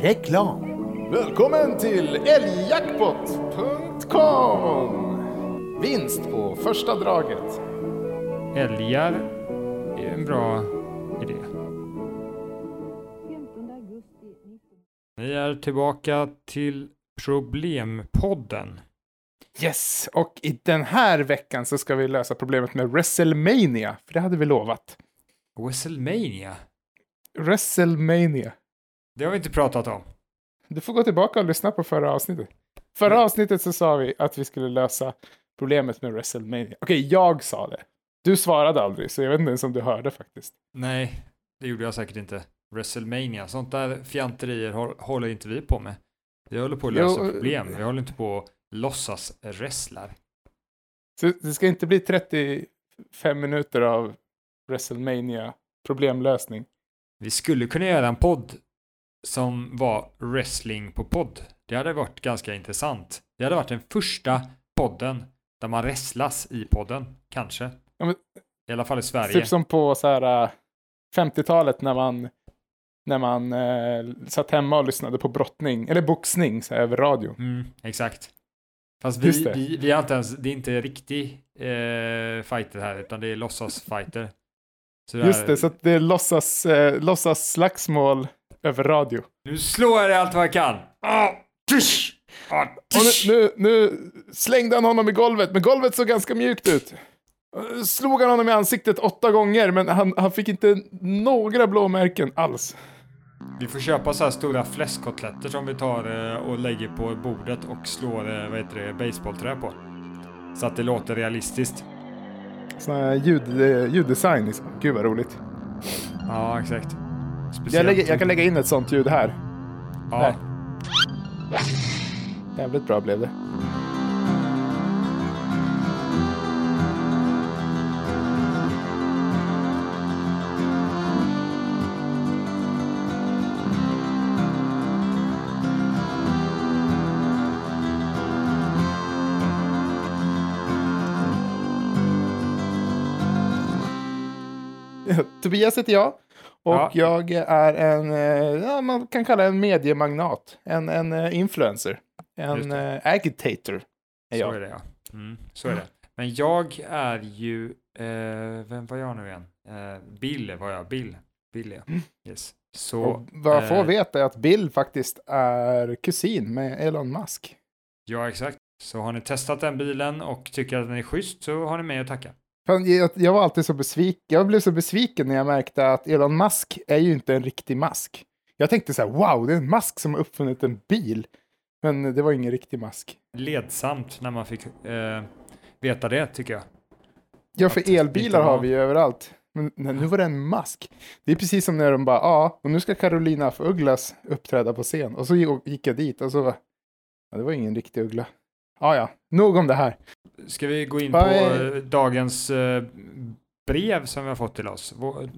Reklam. Välkommen till älgjackpot.com. Vinst på första draget. Älgar är en bra idé. 15 augusti 19... Vi är tillbaka till Problempodden. Yes, och i den här veckan så ska vi lösa problemet med WrestleMania, för det hade vi lovat. WrestleMania? WrestleMania. Det har vi inte pratat om. Du får gå tillbaka och lyssna på förra avsnittet. Förra avsnittet så sa vi att vi skulle lösa problemet med WrestleMania. Okej, jag sa det. Du svarade aldrig, så jag vet inte ens om du hörde faktiskt. Nej, det gjorde jag säkert inte. WrestleMania, sånt där fjanterier hå- håller inte vi på med. Vi håller på att lösa Jo, eh, problem. Vi håller inte på att låtsas wrestlar. Så det ska inte bli 35 minuter av WrestleMania problemlösning. Vi skulle kunna göra en podd som var wrestling på podd. Det hade varit ganska intressant. Det hade varit den första podden där man wrestlas i podden, kanske. Ja, men- I alla fall i Sverige. Typ som på så här äh, 50-talet när man, när man äh, satt hemma och lyssnade på brottning, eller boxning så här, över radio. Mm, exakt. Fast Just vi, det. vi, vi har inte ens, det är inte riktig eh, fighter här, utan det är låtsasfighter. Så det Just här- det, så det låtsas, äh, låtsas slagsmål över radio. Nu slår jag dig allt vad jag kan! Ah, tysch! Ah, tysch! nu, nu, nu slängde han honom i golvet, men golvet såg ganska mjukt ut. Slog han honom i ansiktet åtta gånger, men han, han fick inte några blåmärken alls. Vi får köpa så här stora fläskkotletter som vi tar eh, och lägger på bordet och slår, eh, vad heter det, baseballträ på. Så att det låter realistiskt. Sån här ljud, eh, ljuddesign liksom. Gud vad roligt. Ja, exakt. Jag, Speciellt- lägger, jag kan lägga in ett sånt ljud här. Ja, Jävligt bra blev det. Tobias heter jag. Och Ja. jag är en, eh, ja, man kan kalla en mediemagnat. En, en eh, influencer. En eh, agitator. Är så jag. är det ja. Mm, så är det. Men jag är ju, eh, vem var jag nu igen? Eh, Bill var jag, Bill. Bill ja. Yes. Så, Mm. Och vad jag får eh, veta är att Bill faktiskt är kusin med Elon Musk. ja exakt. Så har ni testat den bilen och tycker att den är schysst så har ni mig att tacka. Jag, jag var alltid så besviken. Jag blev så besviken när jag märkte att Elon Musk är ju inte en riktig mask. Jag tänkte så här, wow, det är en mask som har uppfunnit en bil. Men det var ingen riktig mask. Ledsamt när man fick eh, veta det tycker jag. Ja, Att för det elbilar har vi ju överallt. Men nej, nu var det en mask. Det är precis som när de bara, ja, och nu ska Carolina af Ugglas uppträda på scen. Och så gick jag dit och så, ja, det var ingen riktig uggla. Ja, ja, nog om det här. Ska vi gå in på är- eh, dagens eh, brev som vi har fått till oss? Eh,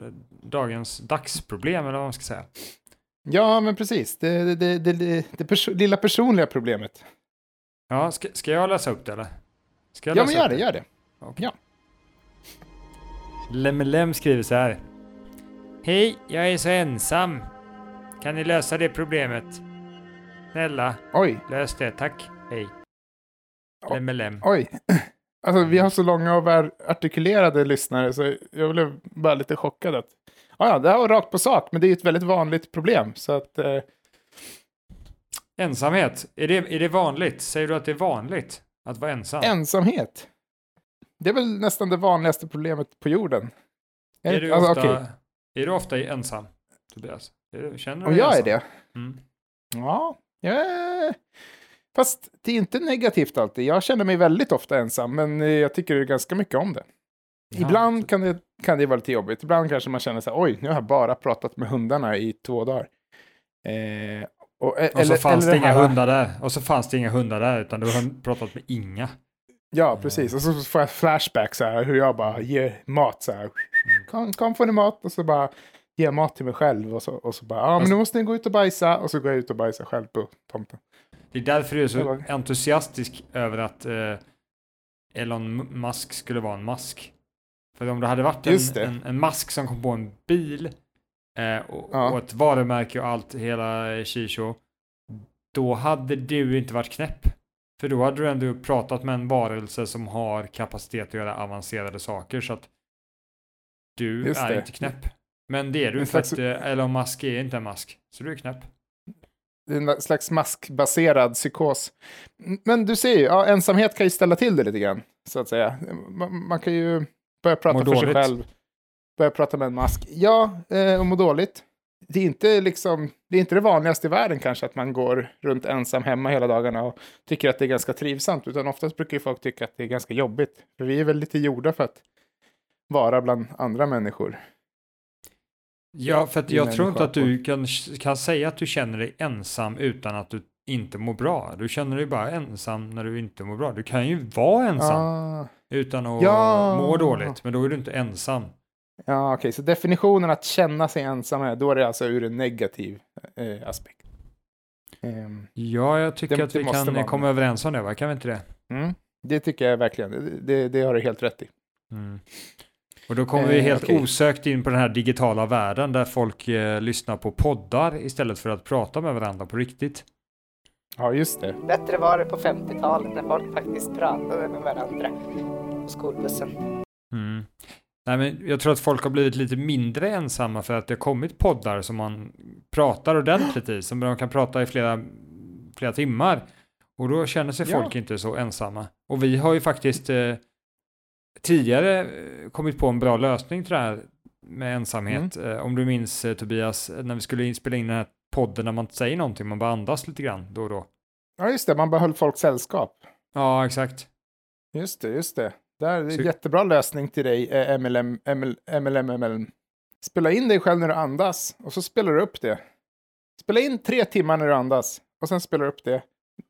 dagens dagsproblem eller vad man ska säga. Ja, men precis. Det, det, det, det, perso- lilla personliga problemet. Ja, ska, ska jag läsa upp det eller? Ska jag Ja, men gör det, gör det. Okej. Ja. Lemlem skriver så här. Hej, jag är så ensam. Kan ni lösa det problemet? Snälla, Oj, lös det. Tack. Hej. Ja. Lemlem. oj. Alltså, vi har så långa och artikulerade lyssnare så jag blev bara lite chockad att Ja, ja, det här var rakt på sak, men det är ju ett väldigt vanligt problem. Så att, eh, Ensamhet. Är det, är det vanligt? Säger du att det är vanligt att vara ensam? ensamhet. Det är väl nästan det vanligaste problemet på jorden. är, du alltså, ofta, okej, är du ofta ensam, Tobias? Är du, känner du Om jag är ensam? det? Mm. Ja, jag är... Fast det är inte negativt alltid. Jag känner mig väldigt ofta ensam, men eh, jag tycker ganska mycket om det. Ja. Ibland kan det, kan det vara lite jobbigt. Ibland kanske man känner så här, oj, nu har jag bara pratat med hundarna i två dagar. Eh, och, e- Och så fanns eller det inga här- hundar där. Och så fanns det inga hundar där, utan du har pratat med inga. Ja, precis. Och så får jag flashback så här, hur jag bara ger mat så här. Kom, kom får ni mat? Och så bara ger mat till mig själv. Och så, och så bara, ja men Fast- nu måste ni gå ut och bajsa. Och så går jag ut och bajsar själv på tomten. Det är därför du är så entusiastisk över att eh, Elon Musk skulle vara en mask. För om det hade varit en, en, en mask som kom på en bil eh, och, Ja. och ett varumärke och allt, hela Shisho, då hade du inte varit knäpp. För då hade du ändå pratat med en varelse som har kapacitet att göra avancerade saker så att du Just är det. inte knäpp. Men det är du för att eh, Elon Musk är inte en mask. Så du är knäpp. Det är en slags maskbaserad psykos. Men du ser ju, ja, ensamhet kan ju ställa till det lite grann, så att säga. Man, man kan ju börja prata Må för sig själv. Börja prata med en mask. Ja, eh, och må dåligt. Det är, inte liksom, det är inte det vanligaste i världen kanske att man går runt ensam hemma hela dagarna och tycker att det är ganska trivsamt, utan oftast brukar ju folk tycka att det är ganska jobbigt. För vi är väl lite gjorda för att vara bland andra människor. Ja, för att jag tror inte att du kan, kan säga att du känner dig ensam utan att du inte mår bra. Du känner dig bara ensam när du inte mår bra. Du kan ju vara ensam Ah, utan att Ja. må dåligt, men då är du inte ensam. ja, okej, så definitionen att känna sig ensam är, då är det alltså ur en negativ eh, aspekt. Ehm, Ja, jag tycker Det- att vi kan komma överens om det, va? Kan vi inte det? Mm, det tycker jag verkligen. Det, det, det har du helt rätt i. Mm. Och då kommer vi Eh, helt okej. osökt in på den här digitala världen där folk eh, lyssnar på poddar istället för att prata med varandra på riktigt. Ja, just det. Bättre var det på 50-talet när folk faktiskt pratade med varandra på skolbussen. Mm. Nej, men jag tror att folk har blivit lite mindre ensamma för att det har kommit poddar som man pratar ordentligt i, som man kan prata i flera, flera timmar. Och då känner sig Ja. folk inte så ensamma. Och vi har ju faktiskt eh, tidigare eh, kommit på en bra lösning till det här med ensamhet. Mm. Eh, om du minns eh, Tobias, när vi skulle spela in den här podden när man inte säger någonting, man bara andas lite grann då och då. Ja, just det. Man behöll folks sällskap. Ja, exakt. Just det, just det. Där är en Så- jättebra lösning till dig, MLM, ML, MLM, MLM. Spela in dig själv när du andas och så spelar du upp det. Spela in tre timmar när du andas och sen spelar du upp det.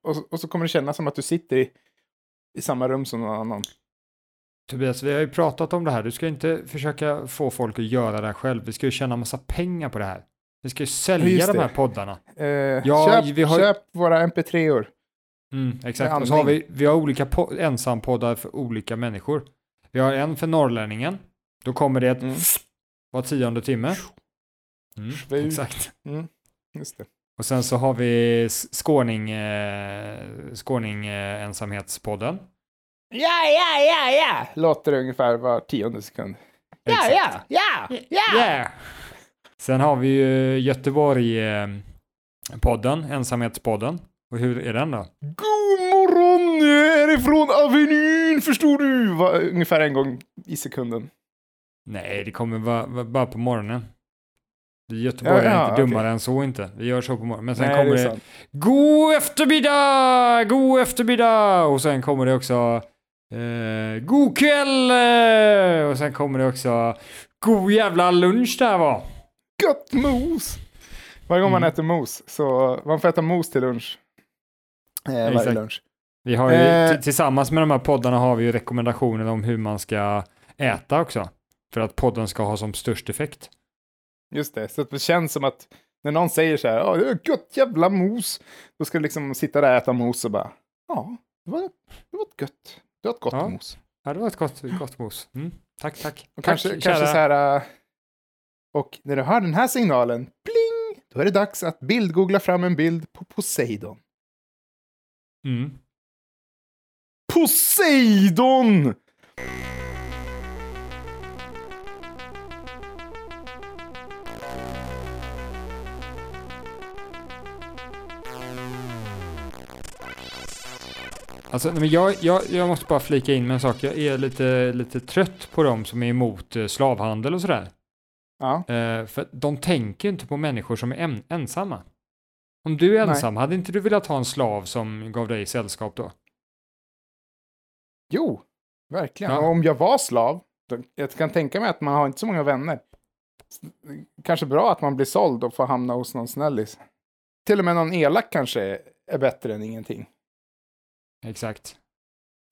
Och, så- och så kommer det kännas som att du sitter i, i samma rum som någon annan. Tobias, vi har ju pratat om det här. Du ska inte försöka få folk att göra det här själv. Vi ska ju tjäna massa pengar på det här. Vi ska ju sälja de här poddarna. Eh, Ja, köp, vi har köp våra mp3-or. Mm, exakt. Och så har vi, vi har olika po- ensampoddar för olika människor. Vi har en för norrlänningen. Då kommer det ett Mm. var tionde timme. Mm, exakt. Mm, just det. Och sen så har vi skåning, eh, skåning eh, ensamhetspodden. Ja, ja, ja, ja! Låter ungefär var tionde sekund. Ja, ja, ja, ja! Sen har vi ju Göteborg-podden, ensamhetspodden. Och hur är den då? God morgon härifrån Avenyn, förstår du? Va, ungefär en gång i sekunden. Nej, det kommer vara vara bara på morgonen. Göteborg Ja, ja, är inte dummare än så inte. Vi gör så på morgonen. Men sen Nej, kommer det det, är. God eftermiddag! God eftermiddag! Och sen kommer det också eh, God kväll! eh, Och sen kommer det också God jävla lunch där va? Gött mos! Varje gång man Mm. äter mos, så man får äta mos till lunch. Eh, varje Exakt. lunch. Vi har ju, Eh. tillsammans med de här poddarna har vi ju rekommendationer om hur man ska äta också. För att podden ska ha som störst effekt. Just det, så det känns som att när någon säger så här, ja, det är gött jävla mos, då ska du liksom sitta där och äta mos och bara, ja, det var, det var gött, det var ett gott Ja. mos. Ja, det var ett gott, gott mos. Mm. Tack, tack. Och tack, kanske, kära- kanske så här, äh, och när du hör den här signalen, pling, då är det dags att bildgoogla fram en bild på Poseidon. Mm. Poseidon! Alltså, nej, men jag, jag, jag måste bara flika in med en sak. Jag är lite, lite trött på dem som är emot eh, slavhandel och sådär. Ja, Eh, för de tänker inte på människor som är en, ensamma. Om du är Nej. ensam, hade inte du velat ha en slav som gav dig sällskap då? jo, verkligen. Ja. Och om jag var slav, då, jag kan tänka mig att man har inte så många vänner. Kanske bra att man blir såld och får hamna hos någon snällis. Till och med någon elak kanske är bättre än ingenting. Exakt.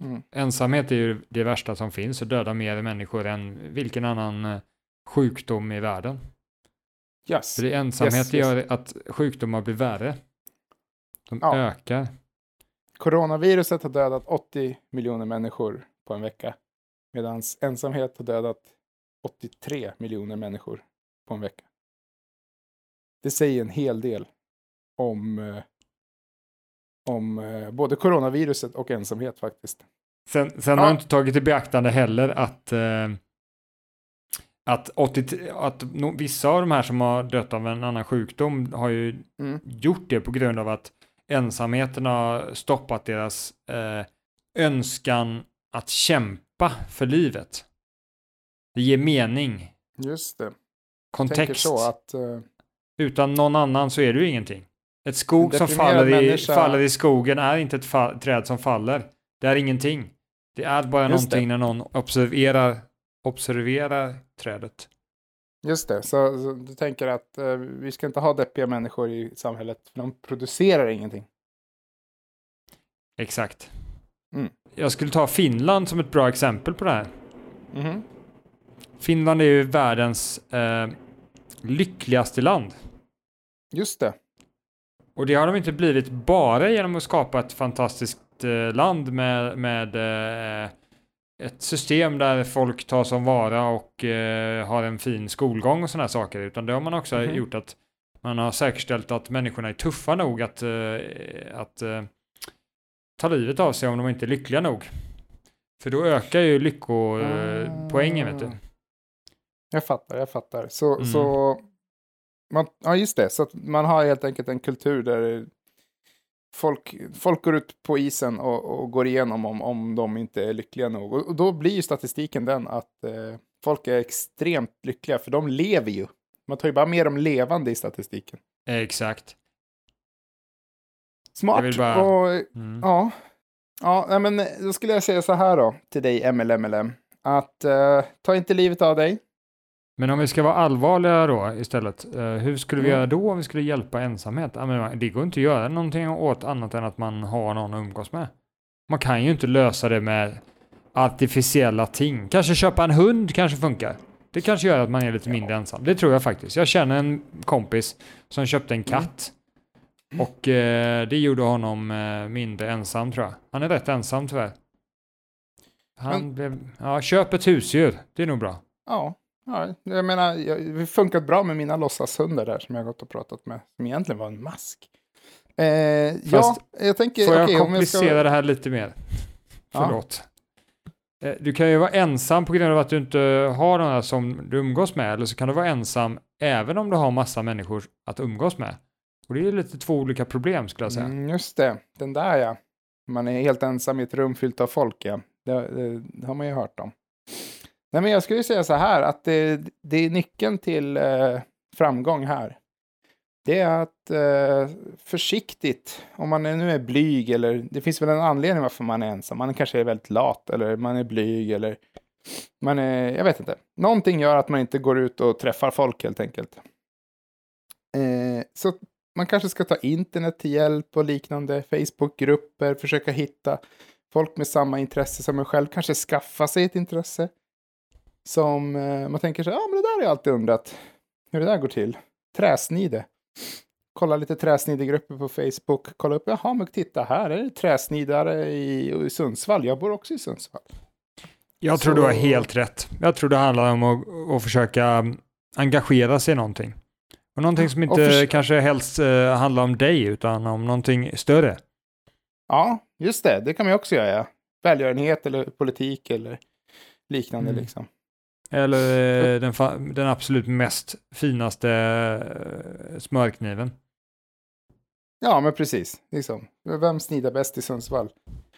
Mm. Ensamhet är ju det värsta som finns och dödar mer människor än vilken annan eh, sjukdom i världen. Yes. För det ensamhet Yes, yes. gör att sjukdomar blir värre. De Ja. ökar. Coronaviruset har dödat 80 miljoner människor på en vecka. Medan ensamhet har dödat 83 miljoner människor på en vecka. Det säger en hel del om, eh, om eh, både coronaviruset och ensamhet faktiskt. Sen, sen Ja. har jag inte tagit i beaktande heller att, eh, att, 80, att no, vissa av de här som har dött av en annan sjukdom har ju Mm. gjort det på grund av att ensamheten har stoppat deras eh, önskan att kämpa för livet. Det ger mening, Just det. Kontext. att eh, Utan någon annan så är ju ingenting. Ett skog som faller i, faller i skogen är inte ett fa- träd som faller. Det är ingenting. Det är bara Just någonting när någon observerar, observerar trädet. Just det, så, så du tänker att eh, vi ska inte ha deppiga människor i samhället, för de producerar ingenting. Exakt. Mm. Jag skulle ta Finland som ett bra exempel på det här. Mhm. Finland är ju världens eh, lyckligaste land. Just det. Och det har de inte blivit bara genom att skapa ett fantastiskt eh, land med, med eh, ett system där folk tar som vara och eh, har en fin skolgång och sådana saker, utan det har man också Mhm. gjort att man har säkerställt att människorna är tuffa nog att, att ta livet av sig om de inte är lyckliga nog. För då ökar ju lyckopoängen, vet du. Ah. Jag fattar, jag fattar. Så, Mm. så man, ja just det, så att man har helt enkelt en kultur där folk, folk går ut på isen och, och går igenom om, om de inte är lyckliga nog. Och, och då blir ju statistiken den att eh, folk är extremt lyckliga, för de lever ju. Man tar ju bara med de levande i statistiken. Exakt. Smart. Bara- Och, Mm. Ja, ja men då skulle jag säga så här då till dig MLMLM. Att eh, ta inte livet av dig. Men om vi ska vara allvarliga då istället, eh, hur skulle vi Mm. göra då om vi skulle hjälpa ensamhet? Det går inte att göra någonting åt annat än att man har någon att umgås med. Man kan ju inte lösa det med artificiella ting. Kanske köpa en hund kanske funkar. Det kanske gör att man är lite mindre ensam. Det tror jag faktiskt. Jag känner en kompis som köpte en katt. Och eh, det gjorde honom eh, mindre ensam tror jag. Han är rätt ensam tyvärr. Han Men- blev, ja, köp ett husdjur. Det är nog bra. Ja, ja jag menar, jag, det har funkat bra med mina låtsashundar där som jag gått och pratat med. Som egentligen var en mask. Eh, ja, Fast jag tänker... Får jag om komplicera det här lite mer? Ja. Förlåt. Eh, Du kan ju vara ensam på grund av att du inte har några som du umgås med, eller så kan du vara ensam även om du har massa människor att umgås med. Och det är ju lite två olika problem skulle jag säga. Mm, just det, den där ja. Man är helt ensam i ett rum fyllt av folk, ja. Det, det, det har man ju hört om. Nej, men jag skulle säga så här att det, det är nyckeln till eh, framgång här. Det är att eh, försiktigt, om man är- nu är blyg eller det finns väl en anledning varför man är ensam. Man kanske är väldigt lat eller man är blyg eller man är, jag vet inte. Någonting gör att man inte går ut och träffar folk helt enkelt. Eh, så man kanske ska ta internet till hjälp och liknande, Facebookgrupper, försöka hitta folk med samma intresse som en själv, kanske skaffa sig ett intresse. Som eh, man tänker så ja men det där har jag alltid undrat hur det där går till. Träsnide. Kolla lite träsnidegrupper på Facebook, kolla upp, jaha men titta här är det träsnidare i, i Sundsvall, jag bor också i Sundsvall. Jag tror Så- du har helt rätt. Jag tror det handlar om att, att försöka mm, engagera sig i någonting. Och någonting som inte förs- kanske helst eh, handlar om dig, utan om någonting större. Ja, just det, det kan man också göra. Välgörenhet eller politik eller liknande Mm. liksom. Eller eh, den, den absolut mest finaste eh, smörkniven. Ja, men precis. Liksom. Vem snidar bäst i Sundsvall?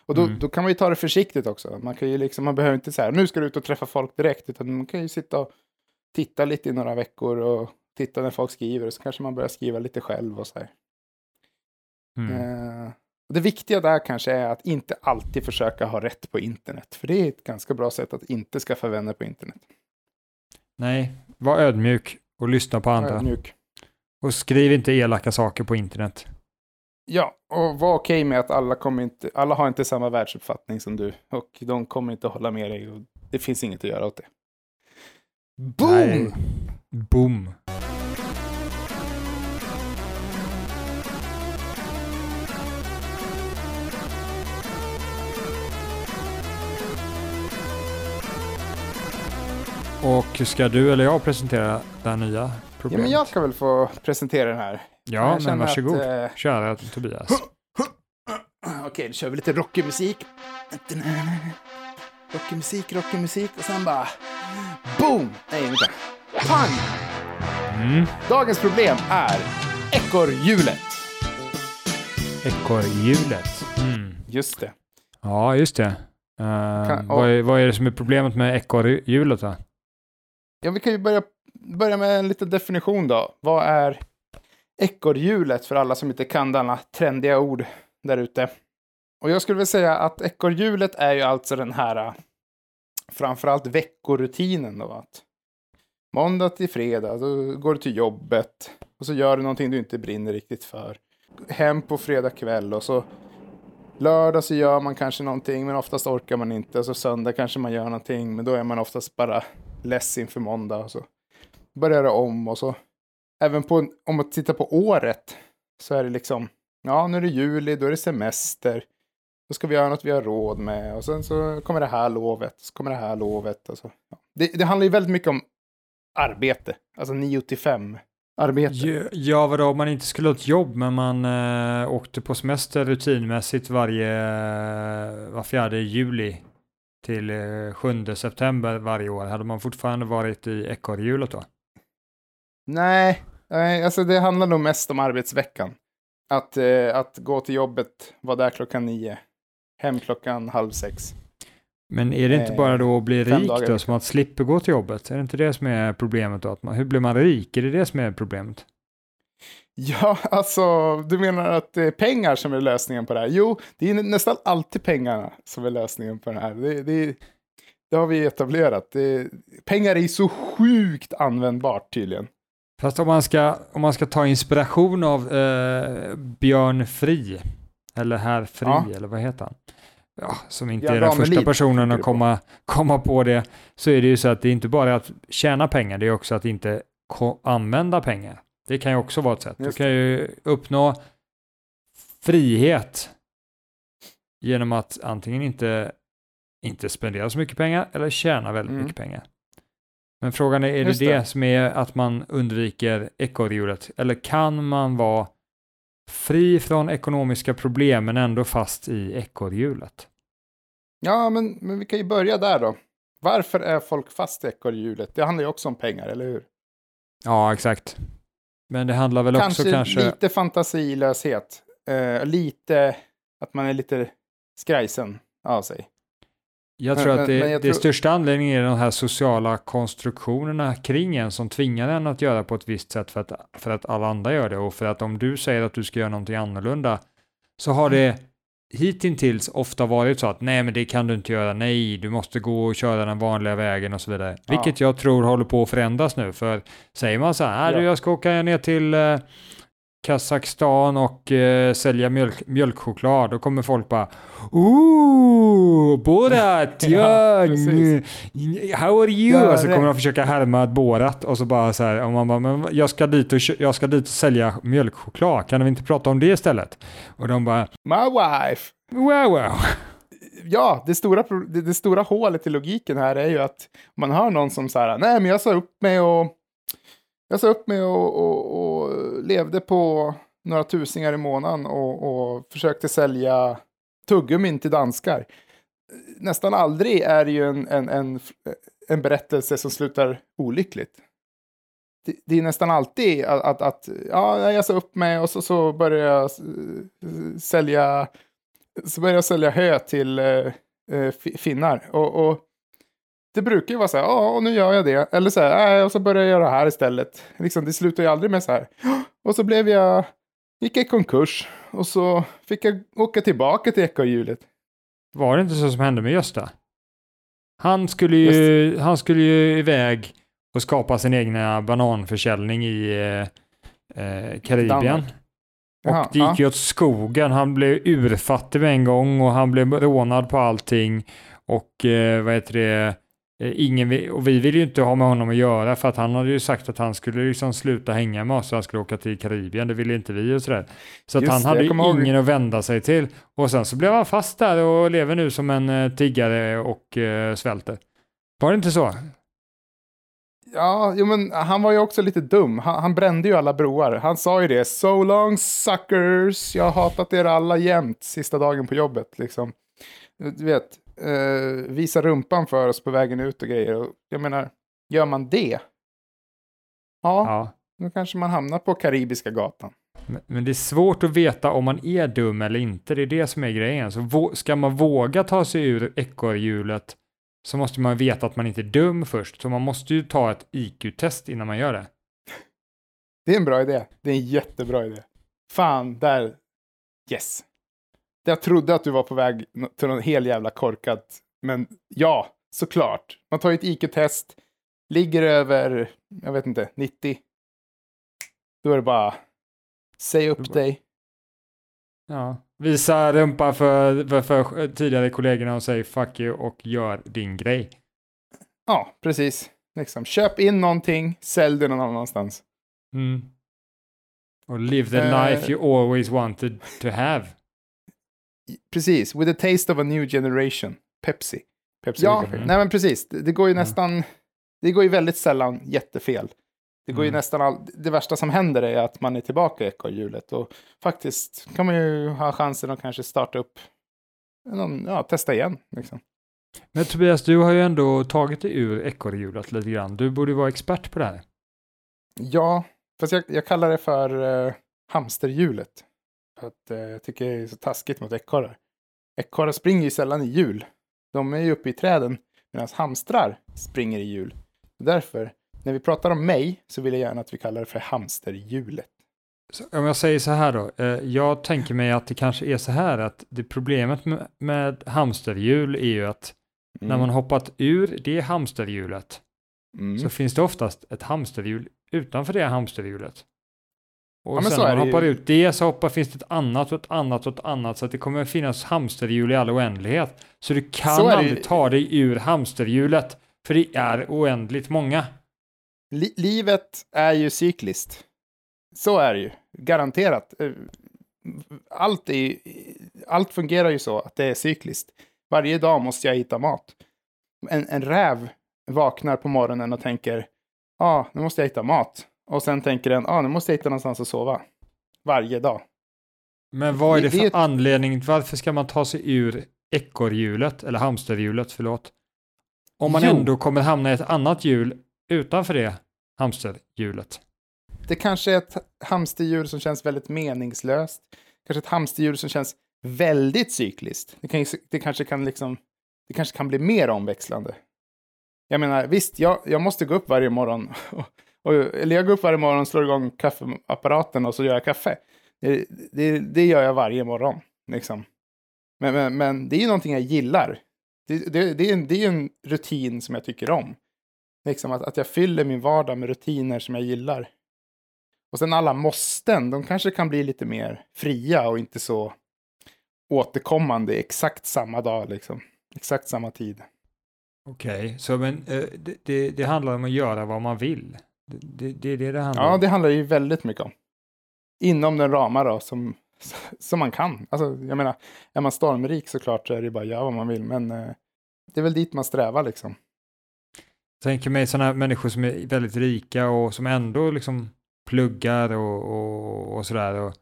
Och då, Mm. då kan man ju ta det försiktigt också. Man, kan ju liksom, man behöver inte säga nu ska du ut och träffa folk direkt, utan man kan ju sitta och titta lite i några veckor och titta när folk skriver och så kanske man börjar skriva lite själv och så här. Mm. Eh, det viktiga där kanske är att inte alltid försöka ha rätt på internet, för det är ett ganska bra sätt att inte skaffa vänner på internet. Nej, var ödmjuk och lyssna på andra. Ödmjuk. Och skriv inte elaka saker på internet. Ja, och var okej med att alla, kommer inte, alla har inte samma världsuppfattning som du. Och de kommer inte hålla med dig. Och det finns inget att göra åt det. Boom! Nej. Boom. Och ska du eller jag presentera här nya Ja, problemet. men jag kan väl få presentera den här. ja, Jag men varsågod. Att, eh, Kära Tobias. Okej, då kör vi lite rockig musik. Rockig musik, rockig musik och sen bara... Boom! Nej, vänta. Pang! Mm. Dagens problem är ekorrhjulet. Ekorrhjulet. Mm. Just det. Ja, just det. Eh, Kan- vad, är, vad är det som är problemet med ekorrhjulet då? Ja, vi kan ju börja, börja med en liten definition då. Vad är ekorrhjulet för alla som inte kan denna trendiga ord där ute? Och jag skulle vilja säga att ekorrhjulet är ju alltså den här äh, framförallt veckorutinen då. Att måndag till fredag, då går du till jobbet och så gör du någonting du inte brinner riktigt för. Hem på fredag kväll och så lördag så gör man kanske någonting men oftast orkar man inte. Och så söndag kanske man gör någonting men då är man oftast bara less inför måndag och så börjar det om och så även på, om man tittar på året så är det liksom, ja nu är det juli, då är det semester, då ska vi göra något vi har råd med och sen så kommer det här lovet, så kommer det här lovet och så. Ja. Det, det handlar ju väldigt mycket om arbete, alltså 9 till 5 arbete. Ja, ja, vadå, om man inte skulle ha ett jobb men man eh, åkte på semester rutinmässigt varje, eh, var fjärde juli till eh, 7 september varje år. Hade man fortfarande varit i ekorrhjulet då? Nej, alltså det handlar nog mest om arbetsveckan. Att, eh, att gå till jobbet, vara där klockan nio, hem klockan halv sex. Men är det inte Eh, bara då att bli fem rik dagar då, som att slippa gå till jobbet? Är det inte det som är problemet då? Att man, hur blir man rik? Är det det som är problemet? Ja, alltså, du menar att det är pengar som är lösningen på det här? Jo, det är nästan alltid pengarna som är lösningen på det här. Det, det, det har vi etablerat. Det, pengar är så sjukt användbart tydligen. Fast om man ska, om man ska ta inspiration av eh, Björn Fri, eller Herr Fri, Ja. eller vad heter han? Ja, som inte Björn är den första personen att komma, komma på det, så är det ju så att det är inte bara att tjäna pengar, det är också att inte använda pengar. Det kan ju också vara ett sätt. Du Just kan ju uppnå frihet genom att antingen inte, inte spendera så mycket pengar eller tjäna väldigt Mm. mycket pengar. Men frågan är, är det det det. som är att man undviker ekorrhjulet? Eller kan man vara fri från ekonomiska problem men ändå fast i ekorrhjulet? Ja, men, men vi kan ju börja där då. Varför är folk fast i ekorrhjulet? Det handlar ju också om pengar, eller hur? Ja, exakt. Men det handlar väl Kanske, också kanske... lite fantasilöshet. Eh, lite att man är lite skrajsen av sig. Jag Men- tror att men- det, men det tror- största anledningen är de här sociala konstruktionerna kring en som tvingar en att göra på ett visst sätt för att, för att alla andra gör det och för att om du säger att du ska göra någonting annorlunda så har det hittills ofta varit så att nej men det kan du inte göra, nej du måste gå och köra den vanliga vägen och så vidare. Ja. Vilket jag tror håller på att förändras nu för säger man så här, Ja. ja. jag ska åka ner till eh, Kazakstan och eh, sälja mjölk, mjölkchoklad, då kommer folk bara Ooh, Borat, Ja, how are you? Ja, och så kommer de försöka härma ett Borat och så bara så här, och man bara, men jag ska dit och, jag ska dit och sälja mjölkchoklad, kan vi inte prata om det istället? Och de bara, My wife! wow, wow. Ja, det stora, det, det stora hålet i logiken här är ju att man hör någon som så här, nej men jag sa upp mig och jag sa upp mig och, och, och levde på några tusingar i månaden och, och försökte sälja tuggummin till danskar. Nästan aldrig är det ju en, en, en, en berättelse som slutar olyckligt. Det, det är nästan alltid att, att, att ja, jag sa upp mig och så, så började jag sälja så började jag sälja hö till eh, eh finnar. Och, och det brukar ju vara så här, ja, och nu gör jag det. Eller så här, nej, och så börjar jag göra det här istället. Liksom, det slutar ju aldrig med så här. Och så blev jag, gick jag i konkurs. Och så fick jag åka tillbaka till ekorrhjulet. Var det inte så som hände med Gösta? Han skulle ju, han skulle ju iväg och skapa sin egna bananförsäljning i eh, eh, Karibien. Danmark. Jaha, Och det gick ja. ju åt skogen. Han blev urfattig med en gång och han blev rånad på allting. Och eh, vad heter det? Eh, Ingen, och vi ville ju inte ha med honom att göra för att han hade ju sagt att han skulle liksom sluta hänga med oss och han skulle åka till Karibien. Det ville inte vi och sådär. Så att han det, hade ju kommer ihåg- ingen att vända sig till. Och sen så blev han fast där och lever nu som en eh, tiggare och eh, svälter. Var det inte så? Ja, jo, men han var ju också lite dum. Han, han brände ju alla broar. Han sa ju det. So long suckers. Jag har hatat er alla jämt sista dagen på jobbet. Liksom. Du vet, eh, visa rumpan för oss på vägen ut och grejer. Och jag menar, gör man det? Ja, Ja. då kanske man hamnar på Karibiska gatan. Men- Men det är svårt att veta om man är dum eller inte. Det är det som är grejen. Så vå- ska man våga ta sig ur ekorrhjulet så måste man veta att man inte är dum först. Så man måste ju ta ett IQ-test innan man gör det. Det är en bra idé. Det är en jättebra idé. Fan, där. Yes. Jag trodde att du var på väg till någon hel jävla korkat. Men ja, såklart. Man tar ju ett IQ-test. Ligger över, jag vet inte, 90. Då är det bara, säg upp dig. Ja. Visa rumpa för, för, för tidigare kollegorna och säg fuck you och gör din grej. Ja, precis. Liksom, köp in någonting, sälj det någon annanstans. Mm. Och live the Eh. life you always wanted to have. Precis, with a taste of a new generation. Pepsi. Pepsi Ja. Mm. Nej men precis, det, det går ju Mm. nästan, det går ju väldigt sällan jättefel. Det går ju Mm. nästan all, det värsta som händer är att man är tillbaka i ekorrhjulet och faktiskt kan man ju ha chansen att kanske starta upp, någon, ja, testa igen. Liksom. Men Tobias, du har ju ändå tagit dig ur ekorrhjulet lite grann. Du borde vara expert på det här. Ja, fast jag, jag kallar det för eh, hamsterhjulet. Att eh, jag tycker det är så taskigt mot ekorrar. Ekorrar springer ju sällan i hjul. De är ju uppe i träden medan hamstrar springer i hjul. Därför, när vi pratar om mig så vill jag gärna att vi kallar det för hamsterhjulet. Så om jag säger så här då. Eh, jag tänker mig att det kanske är så här att det problemet med, med hamsterhjul är ju att Mm. när man hoppat ur det hamsterhjulet Mm. så finns det oftast ett hamsterhjul utanför det hamsterhjulet. Och Ja, sen när är man det ju. hoppar ut det så hoppar, finns det ett annat och ett annat och ett annat så att det kommer att finnas hamsterhjul i all oändlighet. Så du kan Så det aldrig ju. ta dig ur hamsterhjulet för det är oändligt många. Li- livet är ju cykliskt. Så är det ju, garanterat. Eh, Allt, är, allt fungerar ju så att det är cykliskt. Varje dag måste jag hitta mat. En, en räv vaknar på morgonen och tänker, ja, ah, nu måste jag hitta mat. Och sen tänker den, ah, nu måste jag hitta någonstans att sova. Varje dag. Men vad är det Det- det för ett- anledning? Varför ska man ta sig ur ekorrhjulet, eller hamsterhjulet, förlåt? Om man Jo. ändå kommer hamna i ett annat hjul utanför det hamsterhjulet. Det kanske är ett hamsterdjur som känns väldigt meningslöst. Kanske ett hamsterdjur som känns väldigt cykliskt. Det, kan, det, kanske kan liksom, det kanske kan bli mer omväxlande. Jag menar, visst, jag, jag måste gå upp varje morgon. Och, och, eller jag går upp varje morgon och slår igång kaffeapparaten och så gör jag kaffe. Det, det, det gör jag varje morgon. Liksom. Men, men, men det är ju någonting jag gillar. Det, det, det, är en, det är en rutin som jag tycker om. Liksom att, att jag fyller min vardag med rutiner som jag gillar. Och sen alla måsten, de kanske kan bli lite mer fria och inte så återkommande exakt samma dag, liksom. Exakt samma tid. Okej, så men eh, det, det, det handlar om att göra vad man vill. Det, det, det är det det handlar Ja, om. det handlar ju väldigt mycket om. Inom den ramar då, som, som man kan. Alltså, jag menar, är man stormrik såklart så är det bara att göra vad man vill, men eh, det är väl dit man strävar liksom. tänker mig sådana människor som är väldigt rika och som ändå liksom pluggar och, och, och sådär. Och,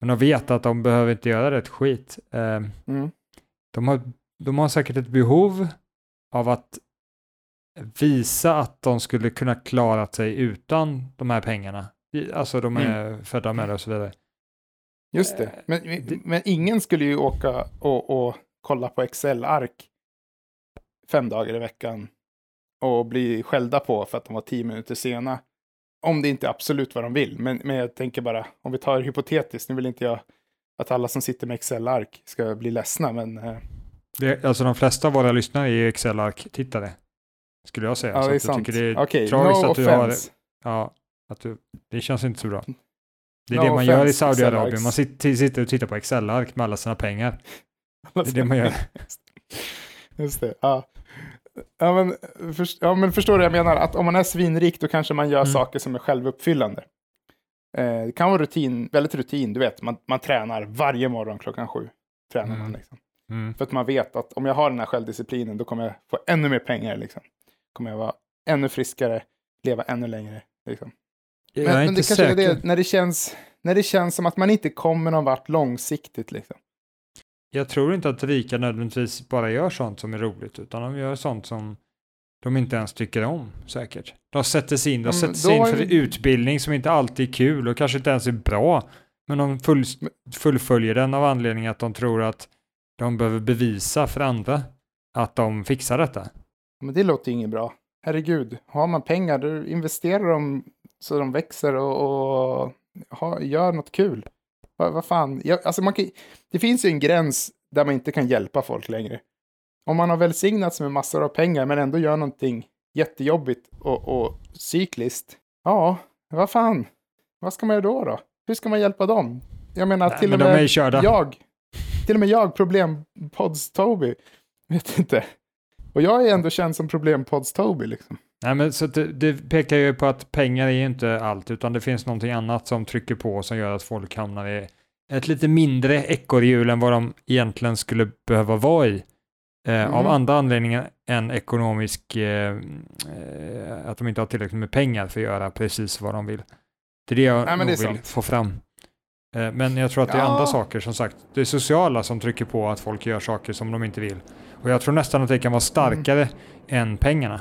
men de vet att de behöver inte göra rätt skit. Eh, Mm. de, har, de har säkert ett behov av att visa att de skulle kunna klara sig utan de här pengarna. Alltså de är födda med det och så vidare. Just det. Eh, Men, men ingen skulle ju åka och, och kolla på Excel-ark fem dagar i veckan och bli skällda på för att de var tio minuter sena. Om det inte är absolut vad de vill. Men, men jag tänker bara, om vi tar det hypotetiskt, nu vill inte jag att alla som sitter med Excel-ark ska bli ledsna, men eh, Det, alltså de flesta av våra lyssnare är ju Excel-ark-tittare. Skulle jag säga. ja, Så det är sant. tycker det är Okej, tragiskt no att du har offense. Ja, att du, det känns inte så bra. Det är No det man gör i offense, Saudiarabien. Man sitter, sitter och tittar på Excel-ark med alla sina pengar. Det är det man gör. Just det, ja. Ja men, först, ja men förstår du jag menar? Att om man är svinrik då kanske man gör Mm. saker som är självuppfyllande. Eh, det kan vara rutin, väldigt rutin, du vet. Man, man tränar varje morgon klockan sju. Tränar man Mm. liksom. Mm. För att man vet att om jag har den här självdisciplinen då kommer jag få ännu mer pengar liksom. Kommer jag vara ännu friskare, leva ännu längre. Liksom. Jag Men, är men inte det kanske säker. är det, när det, känns, när det känns som att man inte kommer någon vart långsiktigt. Liksom. Jag tror inte att rika nödvändigtvis bara gör sånt som är roligt, utan de gör sånt som de inte ens tycker om, säkert. De sätter sig in, de Ja, sätter sig in för det- utbildning som inte alltid är kul och kanske inte ens är bra, men de full, fullföljer den av anledning att de tror att de behöver bevisa för andra att de fixar detta. Men det låter ju inget bra. Herregud, har man pengar då investerar de så de växer och, och ha, gör något kul. Vad vad fan, jag, alltså man kan, det finns ju en gräns där man inte kan hjälpa folk längre. Om man har välsignats med massor av pengar men ändå gör någonting jättejobbigt och, och cykliskt. Ja, vad fan, vad ska man göra då då? Hur ska man hjälpa dem? Jag menar, Nej, till men och med jag, till och med jag, problempods-Toby, vet inte. Och jag är ändå känd som problempods-Toby liksom. Nej, men så att det, det pekar ju på att pengar är ju inte allt, utan det finns någonting annat som trycker på som gör att folk hamnar i ett lite mindre ekorrhjul än vad de egentligen skulle behöva vara i. Eh, Mm. Av andra anledningar än ekonomisk, eh, eh, att de inte har tillräckligt med pengar för att göra precis vad de vill. Det är det jag Nej, nog det vill sant. få fram. Eh, men jag tror att det är Ja. andra saker, som sagt. Det är sociala som trycker på att folk gör saker som de inte vill. Och jag tror nästan att det kan vara starkare än pengarna.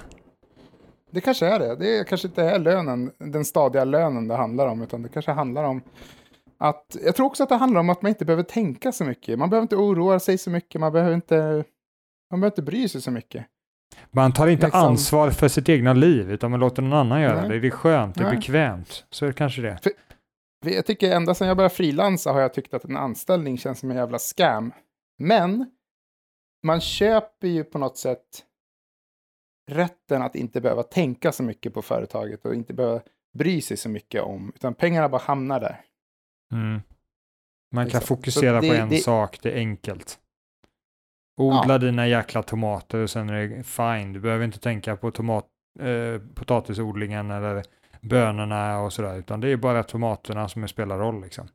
Det kanske är det. Det är kanske inte är lönen, den stadiga lönen det handlar om, utan det kanske handlar om att, jag tror också att det handlar om att man inte behöver tänka så mycket. Man behöver inte oroa sig så mycket, man behöver inte, man behöver inte bry sig så mycket. Man tar inte Liksom- ansvar för sitt egna liv, utan man låter någon annan göra Nej. det. Det är skönt, det är Nej. bekvämt. Så är det kanske det. För Jag tycker ända sedan jag började frilansa har jag tyckt att en anställning känns som en jävla scam. Men man köper ju på något sätt rätten att inte behöva tänka så mycket på företaget och inte behöva bry sig så mycket om, utan pengarna bara hamnar där. Mm. Man kan Liksom. fokusera Så på det- en det- sak, det är enkelt. Odla dina jäkla tomater och sen är det fine. Du behöver inte tänka på tomat, eh, potatisodlingen eller bönorna och sådär, utan det är bara tomaterna som spelar roll liksom.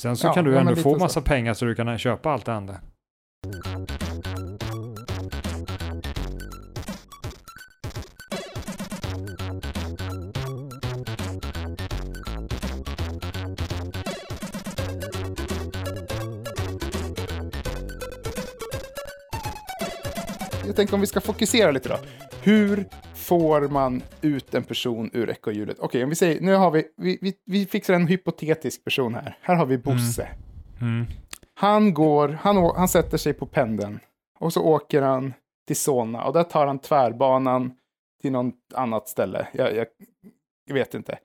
Sen så Ja, kan du ja, ändå få så. massa pengar så du kan köpa allt det andra. Jag tänker om vi ska fokusera lite då. Hur får man ut en person ur ekorrhjulet? Okej, om vi säger, nu har vi, vi, vi, vi fixar en hypotetisk person här. Här har vi Bosse. Mm. Han går, han, han sätter sig på pendeln och så åker han till Solna och där tar han tvärbanan till något annat ställe. Jag, jag, jag vet inte.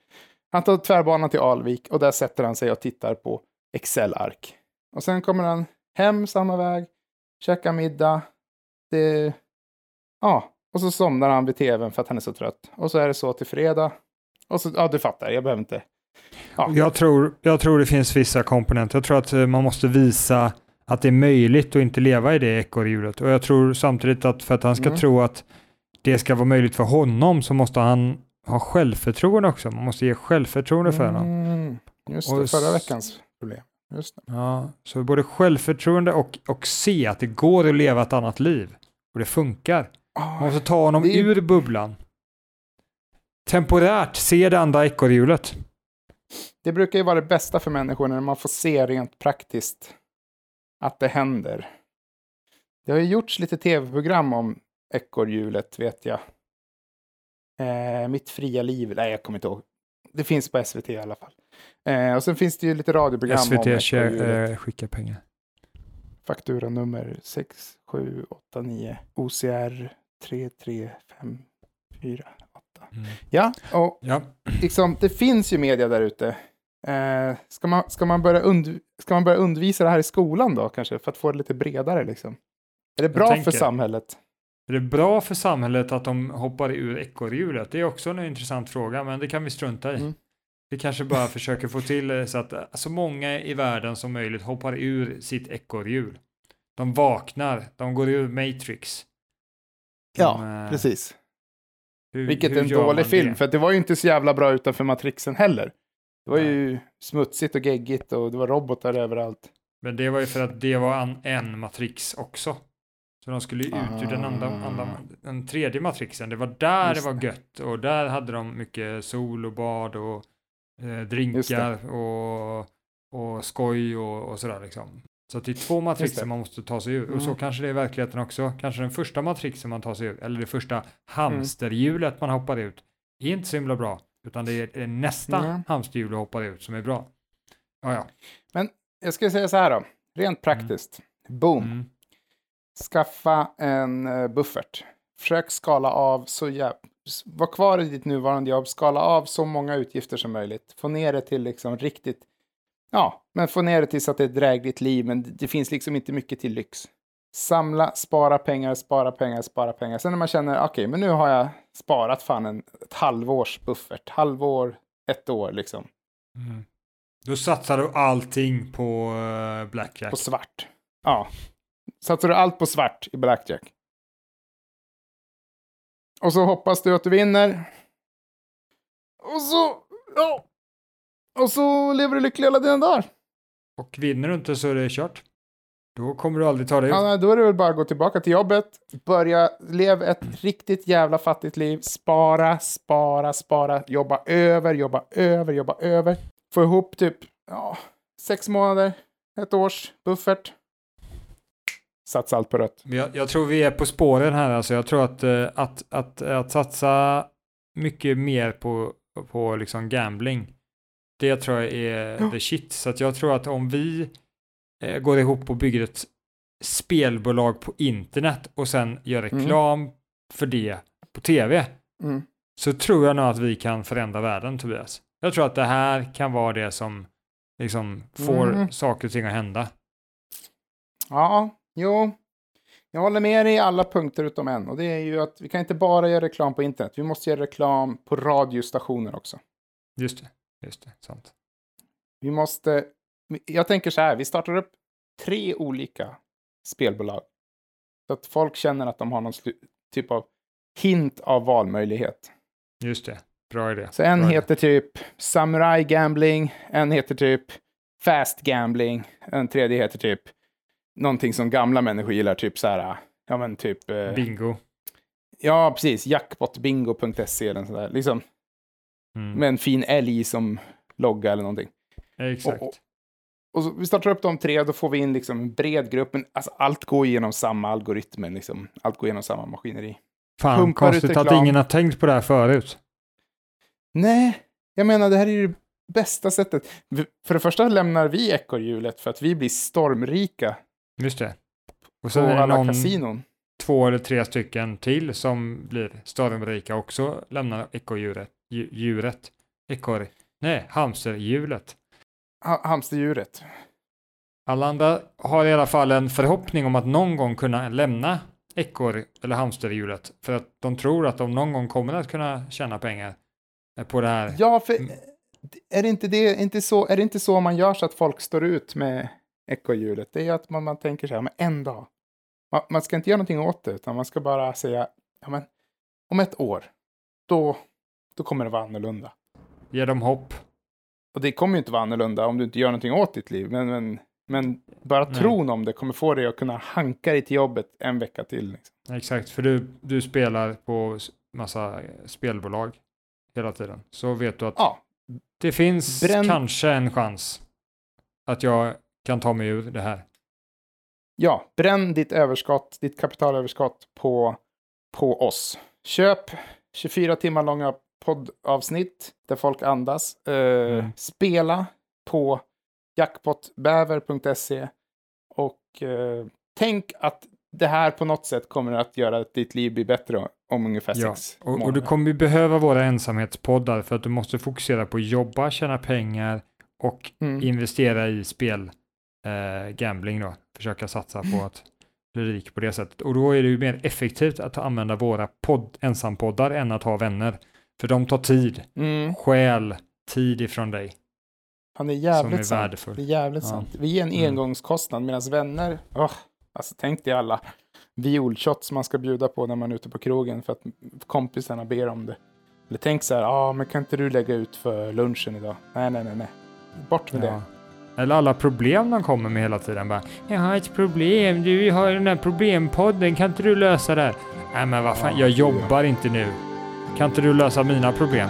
Han tar tvärbanan till Alvik och där sätter han sig och tittar på Excel-ark. Och sen kommer han hem samma väg, käkar middag. Det, ja, och så somnar han vid tvn för att han är så trött. Och så är det så till fredag. Och så, ja du fattar, jag behöver inte. Ja. Jag, tror, jag tror det finns vissa komponenter. Jag tror att eh, man måste visa att det är möjligt att inte leva i det ekorrhjulet. Och jag tror samtidigt att för att han ska Mm. tro att det ska vara möjligt för honom så måste han ha självförtroende också. Man måste ge självförtroende för honom. Mm, just Och det, förra veckans problem. Just det. Ja, så både självförtroende och, och se att det går att leva ett annat liv. Och det funkar. Man Ah, måste ta honom det ur bubblan. Temporärt se det andra ekorrhjulet. Det brukar ju vara det bästa för människor när man får se rent praktiskt att det händer. Det har ju gjorts lite tv-program om ekorrhjulet, vet jag. Eh, Mitt fria liv, nej jag kommer inte ihåg. Det finns på SVT i alla fall. Eh, och sen finns det ju lite radioprogram SVT kär, eh, skickar pengar. Faktura nummer 6789 OCR 33548. Mm. Ja, och Ja, liksom, det finns ju media där ute. Eh, ska, man, ska, man börja und, ska man börja undvisa det här i skolan då kanske? För att få det lite bredare liksom? Är det bra tänker- för samhället? är det bra för samhället att de hoppar ur ekorrhjulet? Det är också en intressant fråga, men det kan vi strunta i. Mm. Vi kanske bara försöker få till så att eh, så många i världen som möjligt hoppar ur sitt ekorrhjul. De vaknar, de går ur Matrix. De, eh, precis. hur- Vilket hur är en dålig film, det? för det var ju inte så jävla bra utanför Matrixen heller. Det var Nej. ju smutsigt och geggigt och det var robotar överallt. Men det var ju för att det var en, en Matrix också. Så de skulle ut ur den, andra, andra, Ah. den tredje matrixen. Det var där Just det var gött och där hade de mycket sol och bad och eh, drinkar och, och skoj och, och sådär liksom. Så det är två matrixer man måste ta sig ur och så Mm. kanske det är i verkligheten också. Kanske den första matrixen man tar sig ur eller det första Mm. hamsterhjulet man hoppar ut är inte så himla bra utan det är, nästa Nej. hamsterhjul du hoppar ut som är bra. Ja, ja. Jag ska säga så här då, rent praktiskt. Boom. Mm. Skaffa en eh, buffert. Försök skala av så jävla... Var kvar i ditt nuvarande jobb, skala av så många utgifter som möjligt. Få ner det till liksom riktigt... Ja, men få ner det till så att det är ett drägligt liv, men det, finns liksom inte mycket till lyx. Samla, spara pengar, spara pengar, spara pengar. Sen när man känner, okej, men nu har jag sparat fan en, ett halvårs buffert. Halvår, ett år liksom. Mm. Då satsar du allting på eh, Blackjack. På svart. Ja. Satsar du allt på svart i blackjack. Och så hoppas du att du vinner. Och så, ja. Och så lever du lycklig alla dina dagar. Och vinner du inte så är det kört. Då kommer du aldrig ta dig ut. Ja, då är det väl bara att gå tillbaka till jobbet. Börja leva ett riktigt jävla fattigt liv. Spara, spara, spara. Jobba över, jobba över, jobba över. Få ihop typ, ja, sex månader, ett års buffert. Satsa allt på rött. Jag, jag tror vi är på spåren här alltså. Jag tror att, eh, att, att, att satsa mycket mer på, på liksom gambling. Det tror jag är Ja. the shit. Så att jag tror att om vi eh, går ihop och bygger ett spelbolag på internet och sen gör reklam för det på tv. Mm. så tror jag nog att vi kan förändra världen, Tobias. Jag tror att det här kan vara det som liksom får Mm. saker och ting att hända. Ja, jo. Jag håller med dig i alla punkter utom en. Och det är ju att vi kan inte bara göra reklam på internet. Vi måste göra reklam på radiostationer också. Just det, just det, sant. Vi måste... Jag tänker så här, vi startar upp tre olika spelbolag. Så att folk känner att de har någon typ av hint av valmöjlighet. Just det, bra idé. Så en bra idé. heter typ Samurai Gambling, en heter typ Fast Gambling, en tredje heter typ någonting som gamla människor gillar, typ så här, ja men typ... eh, Bingo. Ja, precis. Jackpotbingo.se eller sådär. Liksom Mm. med en fin älg som logga eller någonting. Exakt. och- Och så, vi startar upp de tre, då får vi in liksom en bred grupp. Men alltså, allt går igenom samma algoritmer, liksom. Allt går igenom samma maskineri. Fan, pumpar konstigt att ingen har tänkt på det här förut. Nej, jag menar det här är ju det bästa sättet. För det första lämnar vi ekorrhjulet för att vi blir stormrika Just det. Och på sen är det alla någon, kasinon. två eller tre stycken till som blir stormrika också lämnar ekorrdjuret. dju- Djuret. Ekorr. Nej, hamsterhjulet. Ha hamsterdjuret. Alla andra har i alla fall en förhoppning om att någon gång kunna lämna ekorr eller hamsterhjulet för att de tror att de någon gång kommer att kunna tjäna pengar på det här. Ja, för Mm. är det inte, det, inte så, är det inte så man gör så att folk står ut med ekorrhjulet? Det är att man, man tänker så här, men en dag. Man, man ska inte göra någonting åt det, utan man ska bara säga, ja men om ett år, då, då kommer det vara annorlunda. Ge dem hopp. Och det kommer ju inte vara annorlunda om du inte gör någonting åt ditt liv, men, men, men bara Nej. tron om det kommer få dig att kunna hanka dig till jobbet en vecka till. Liksom. Exakt, för du, du spelar på massa eh, spelbolag hela tiden. Så vet du att Ja, det finns Bränn- kanske en chans att jag kan ta mig ur det här. Ja, bränn ditt överskott, ditt kapitalöverskott på, på oss. Köp 24 timmar långa poddavsnitt där folk andas. Eh, Mm. Spela på jackpotbäver.se och eh, tänk att det här på något sätt kommer att göra att ditt liv blir bättre om ungefär Ja, sex och, och månader. du kommer behöva våra ensamhetspoddar för att du måste fokusera på att jobba, tjäna pengar och Mm. investera i spel, eh, gambling då. Försöka satsa på att bli rik på det sättet. Och då är det ju mer effektivt att använda våra podd, ensampoddar än att ha vänner. För de tar tid, Mm. stjäl tid ifrån dig. Han är jävligt som är sant. Det är jävligt Ja. sant. Vi är en Mm. engångskostnad medan vänner, åh, alltså tänk dig alla violshots man ska bjuda på när man är ute på krogen för att kompisarna ber om det. Eller tänk så här, ja ah, men kan inte du lägga ut för lunchen idag? Nej, nej, nej, nej. Bort med Ja. det. Eller alla problem de kommer med hela tiden. Bara, jag har ett problem, du har den här problempodden, kan inte du lösa det? Nej men vad fan, jag jobbar inte nu. Kan inte du lösa mina problem?